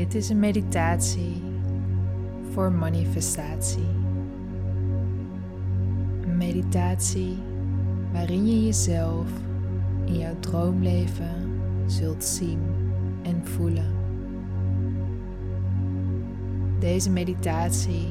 Dit is een meditatie voor manifestatie. Een meditatie waarin je jezelf in jouw droomleven zult zien en voelen. Deze meditatie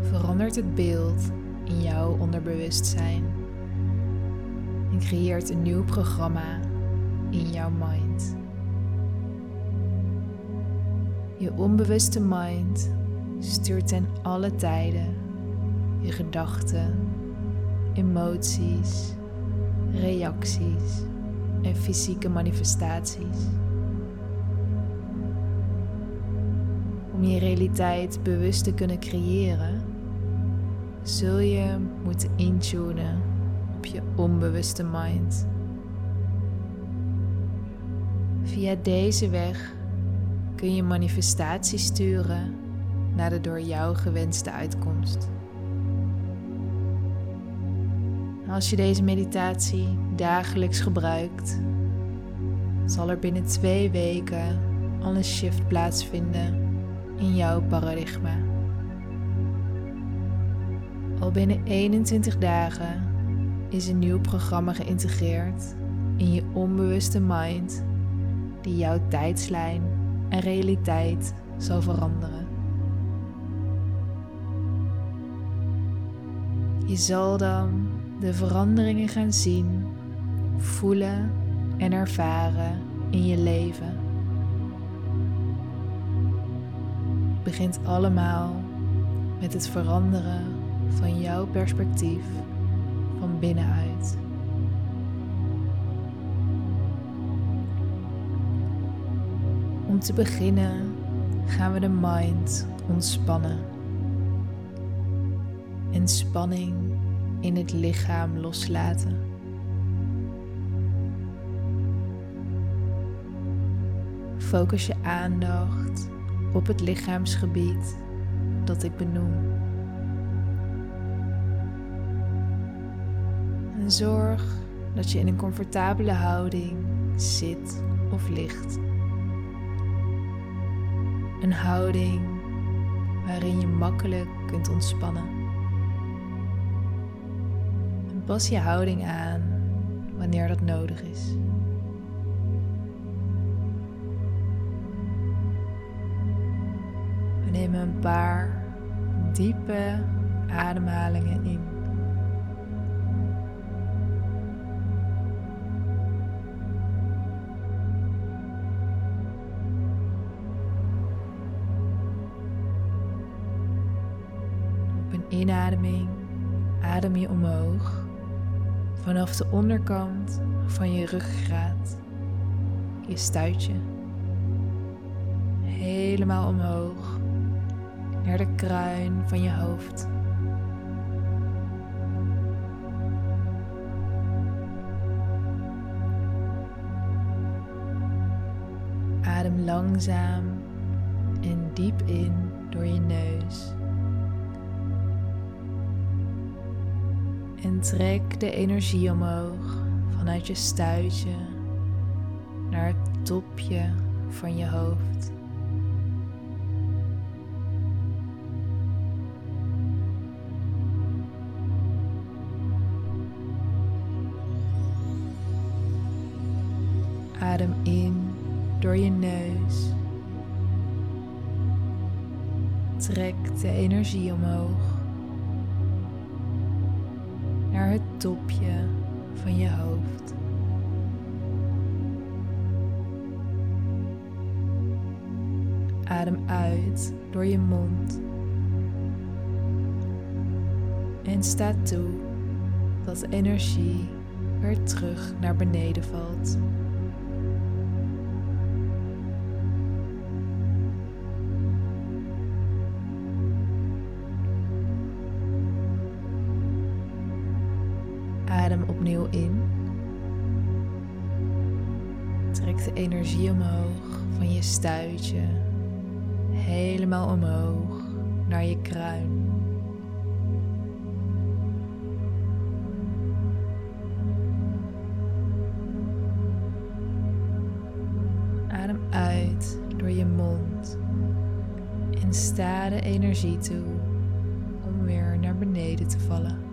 verandert het beeld in jouw onderbewustzijn en creëert een nieuw programma in jouw mind. Je onbewuste mind stuurt ten alle tijden je gedachten, emoties, reacties en fysieke manifestaties. Om je realiteit bewust te kunnen creëren, zul je moeten intunen op je onbewuste mind. Via deze weg kun je manifestatie sturen naar de door jou gewenste uitkomst. Als je deze meditatie dagelijks gebruikt, zal er binnen twee weken al een shift plaatsvinden in jouw paradigma. Al binnen 21 dagen is een nieuw programma geïntegreerd in je onbewuste mind die jouw tijdslijn en realiteit zal veranderen. Je zal dan de veranderingen gaan zien, voelen en ervaren in je leven. Het begint allemaal met het veranderen van jouw perspectief van binnenuit. Om te beginnen gaan we de mind ontspannen. En spanning in het lichaam loslaten. Focus je aandacht op het lichaamsgebied dat ik benoem. En zorg dat je in een comfortabele houding zit of ligt. Een houding waarin je makkelijk kunt ontspannen. En pas je houding aan wanneer dat nodig is. Nemen een paar diepe ademhalingen in. Inademing adem je omhoog vanaf de onderkant van je ruggengraat, je stuitje. Helemaal omhoog naar de kruin van je hoofd. Adem langzaam en diep in door je neus. En trek de energie omhoog vanuit je stuitje naar het topje van je hoofd. Adem in door je neus. Trek de energie omhoog topje van je hoofd. Adem uit door je mond en sta toe dat de energie weer terug naar beneden valt. In. Trek de energie omhoog van je stuitje, helemaal omhoog naar je kruin. Adem uit door je mond En sta de energie toe om weer naar beneden te vallen.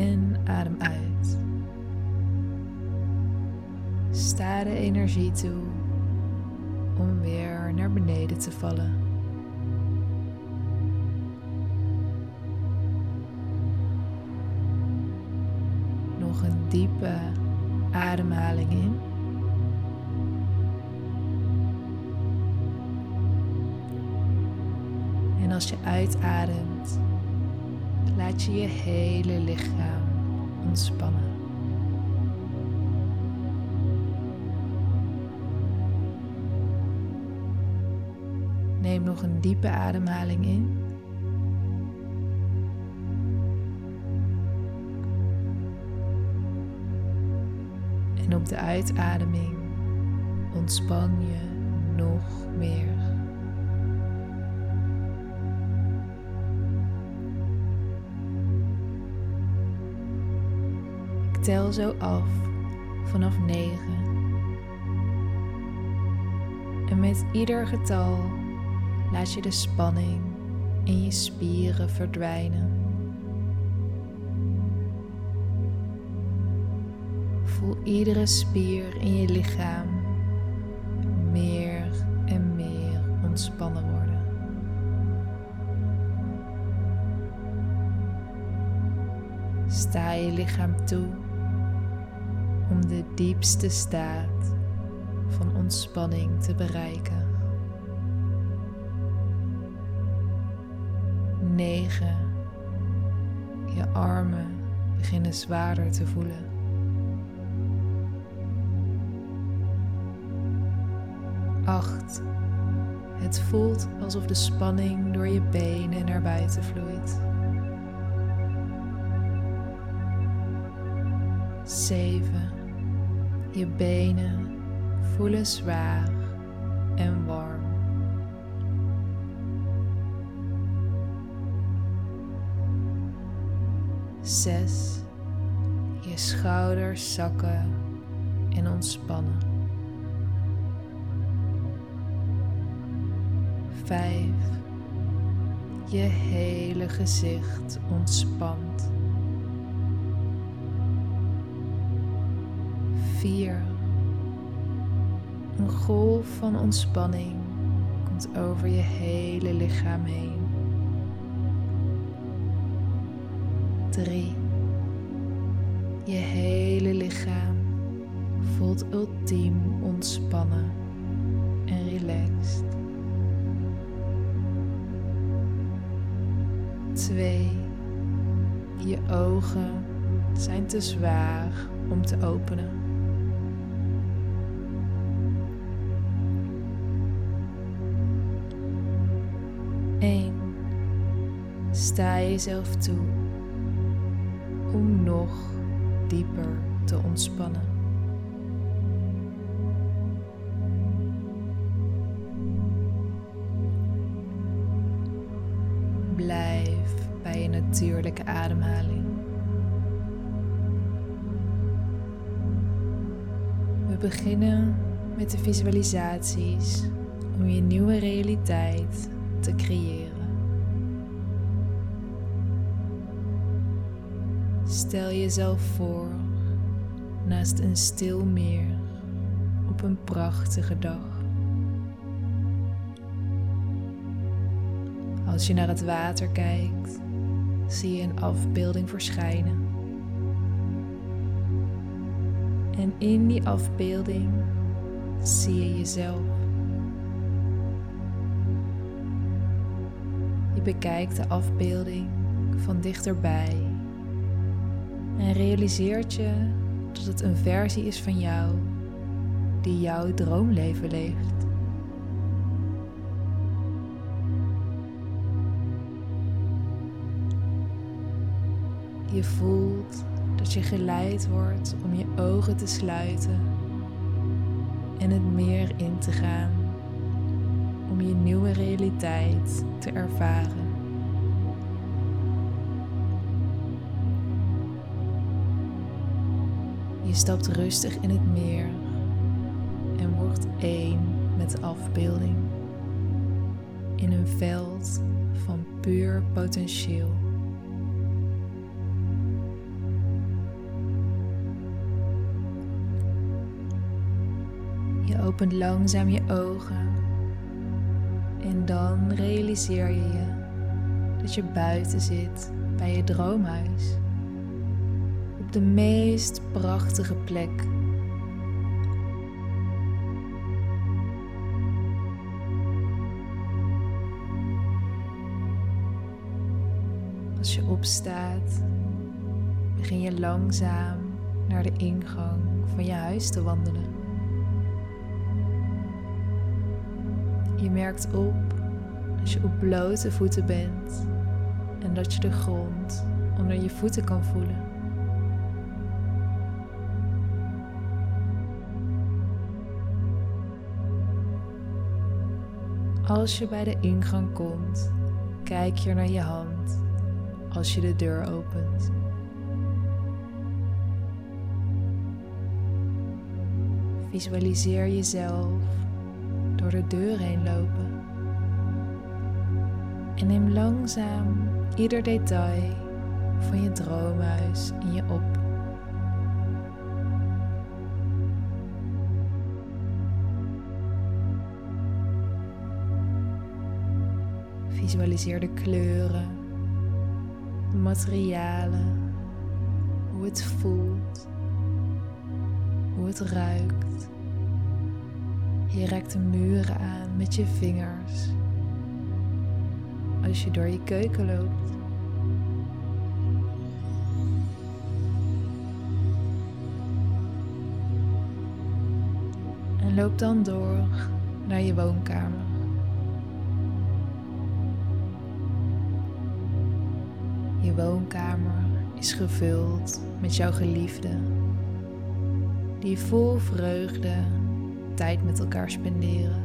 En adem uit. Sta de energie toe om weer naar beneden te vallen. Nog een diepe ademhaling in. En als je uitademt, laat je je hele lichaam ontspannen. Neem nog een diepe ademhaling in. En op de uitademing ontspan je nog meer. Tel zo af vanaf 9. En met ieder getal laat je de spanning in je spieren verdwijnen. Voel iedere spier in je lichaam meer en meer ontspannen worden. Sta je lichaam toe om de diepste staat van ontspanning te bereiken. 9. Je armen beginnen zwaarder te voelen. 8. Het voelt alsof de spanning door je benen naar buiten vloeit. 7. Je benen voelen zwaar en warm. 6. Je schouders zakken en ontspannen. 5. Je hele gezicht ontspant. 4. Een golf van ontspanning komt over je hele lichaam heen. 3. Je hele lichaam voelt ultiem ontspannen en relaxed. 2. Je ogen zijn te zwaar om te openen. 1. Sta jezelf toe om nog dieper te ontspannen. Blijf bij je natuurlijke ademhaling. We beginnen met de visualisaties om je nieuwe realiteit creëren. Stel jezelf voor naast een stil meer op een prachtige dag. Als je naar het water kijkt, zie je een afbeelding verschijnen. En in die afbeelding zie je jezelf. Je bekijkt de afbeelding van dichterbij en realiseert je dat het een versie is van jou die jouw droomleven leeft. Je voelt dat je geleid wordt om je ogen te sluiten en het meer in te gaan je nieuwe realiteit te ervaren. Je stapt rustig in het meer en wordt één met de afbeelding in een veld van puur potentieel. Je opent langzaam je ogen en dan realiseer je je dat je buiten zit bij je droomhuis. Op de meest prachtige plek. Als je opstaat, begin je langzaam naar de ingang van je huis te wandelen. Je merkt op als je op blote voeten bent en dat je de grond onder je voeten kan voelen. Als je bij de ingang komt, kijk je naar je hand als je de deur opent. Visualiseer jezelf door de deur heen lopen. En neem langzaam ieder detail van je droomhuis in je op. Visualiseer de kleuren, de materialen, hoe het voelt, hoe het ruikt. Je raakt de muren aan met je vingers. Als je door je keuken loopt. En loop dan door naar je woonkamer. Je woonkamer is gevuld met jouw geliefde, die vol vreugde tijd met elkaar spenderen.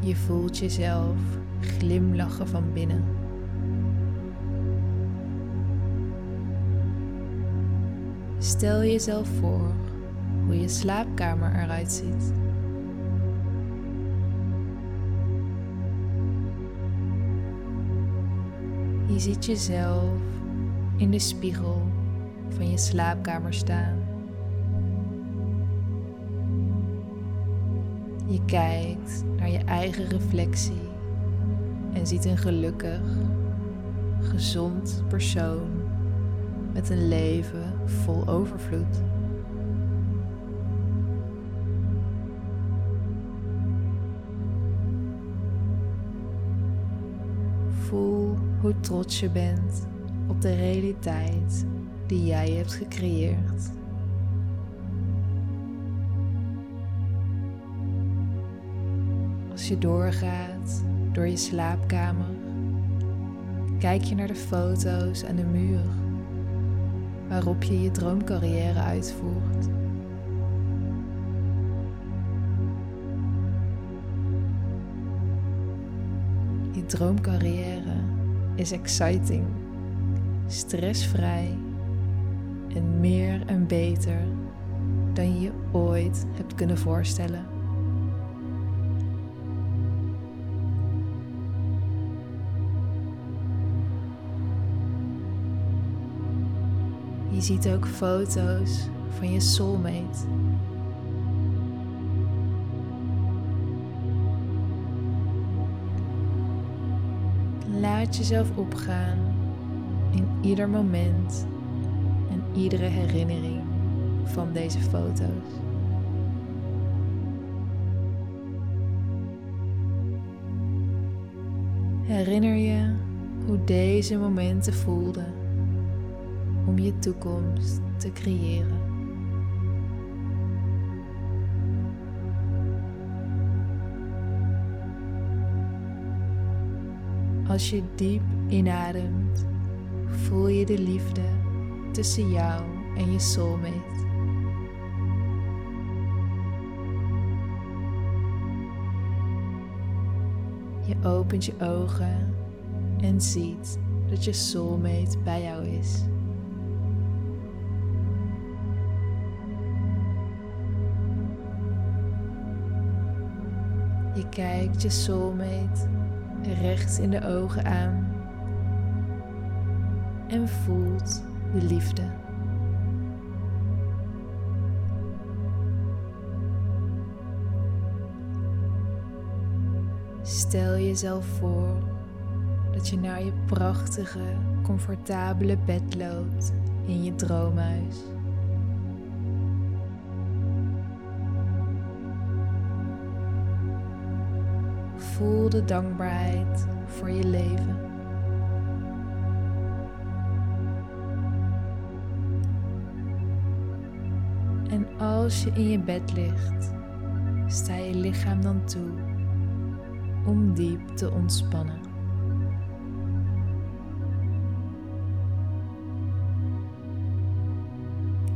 Je voelt jezelf glimlachen van binnen. Stel jezelf voor hoe je slaapkamer eruit ziet. Je ziet jezelf in de spiegel van je slaapkamer staan. Je kijkt naar je eigen reflectie en ziet een gelukkig, gezond persoon met een leven vol overvloed. Voel hoe trots je bent op de realiteit die jij hebt gecreëerd. Als je doorgaat door je slaapkamer, kijk je naar de foto's aan de muur waarop je je droomcarrière uitvoert. Je droomcarrière is exciting, stressvrij en meer en beter dan je je ooit hebt kunnen voorstellen. Je ziet ook foto's van je soulmate. Laat jezelf opgaan in ieder moment iedere herinnering van deze foto's. Herinner je hoe deze momenten voelden om je toekomst te creëren. Als je diep inademt, voel je de liefde tussen jou en je soulmate. Je opent je ogen en ziet dat je soulmate bij jou is. Je kijkt je soulmate recht in de ogen aan en voelt de liefde. Stel jezelf voor dat je naar je prachtige, comfortabele bed loopt in je droomhuis. Voel de dankbaarheid voor je leven. Als je in je bed ligt, sta je lichaam dan toe om diep te ontspannen.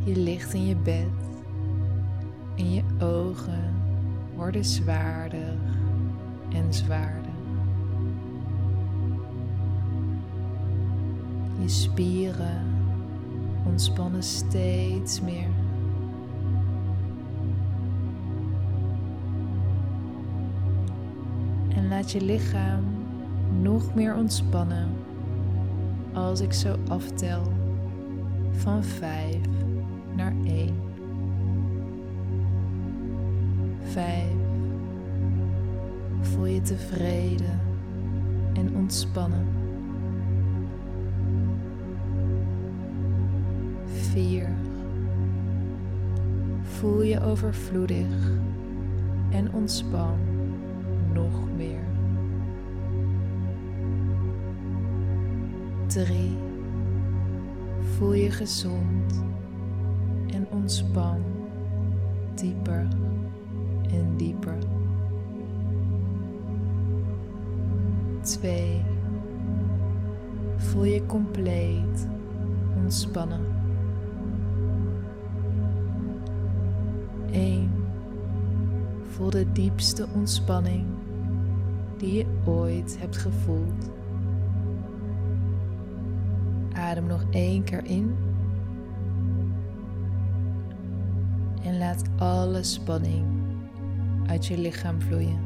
Je ligt in je bed en je ogen worden zwaarder en zwaarder. Je spieren ontspannen steeds meer. En laat je lichaam nog meer ontspannen als ik zo aftel van 5 naar 1. 5. Voel je tevreden en ontspannen. 4. Voel je overvloedig en ontspan nog meer. 3. Voel je gezond en ontspan dieper en dieper. 2. Voel je compleet ontspannen. 1. Voel de diepste ontspanning die je ooit hebt gevoeld. Adem nog één keer in. En laat alle spanning uit je lichaam vloeien.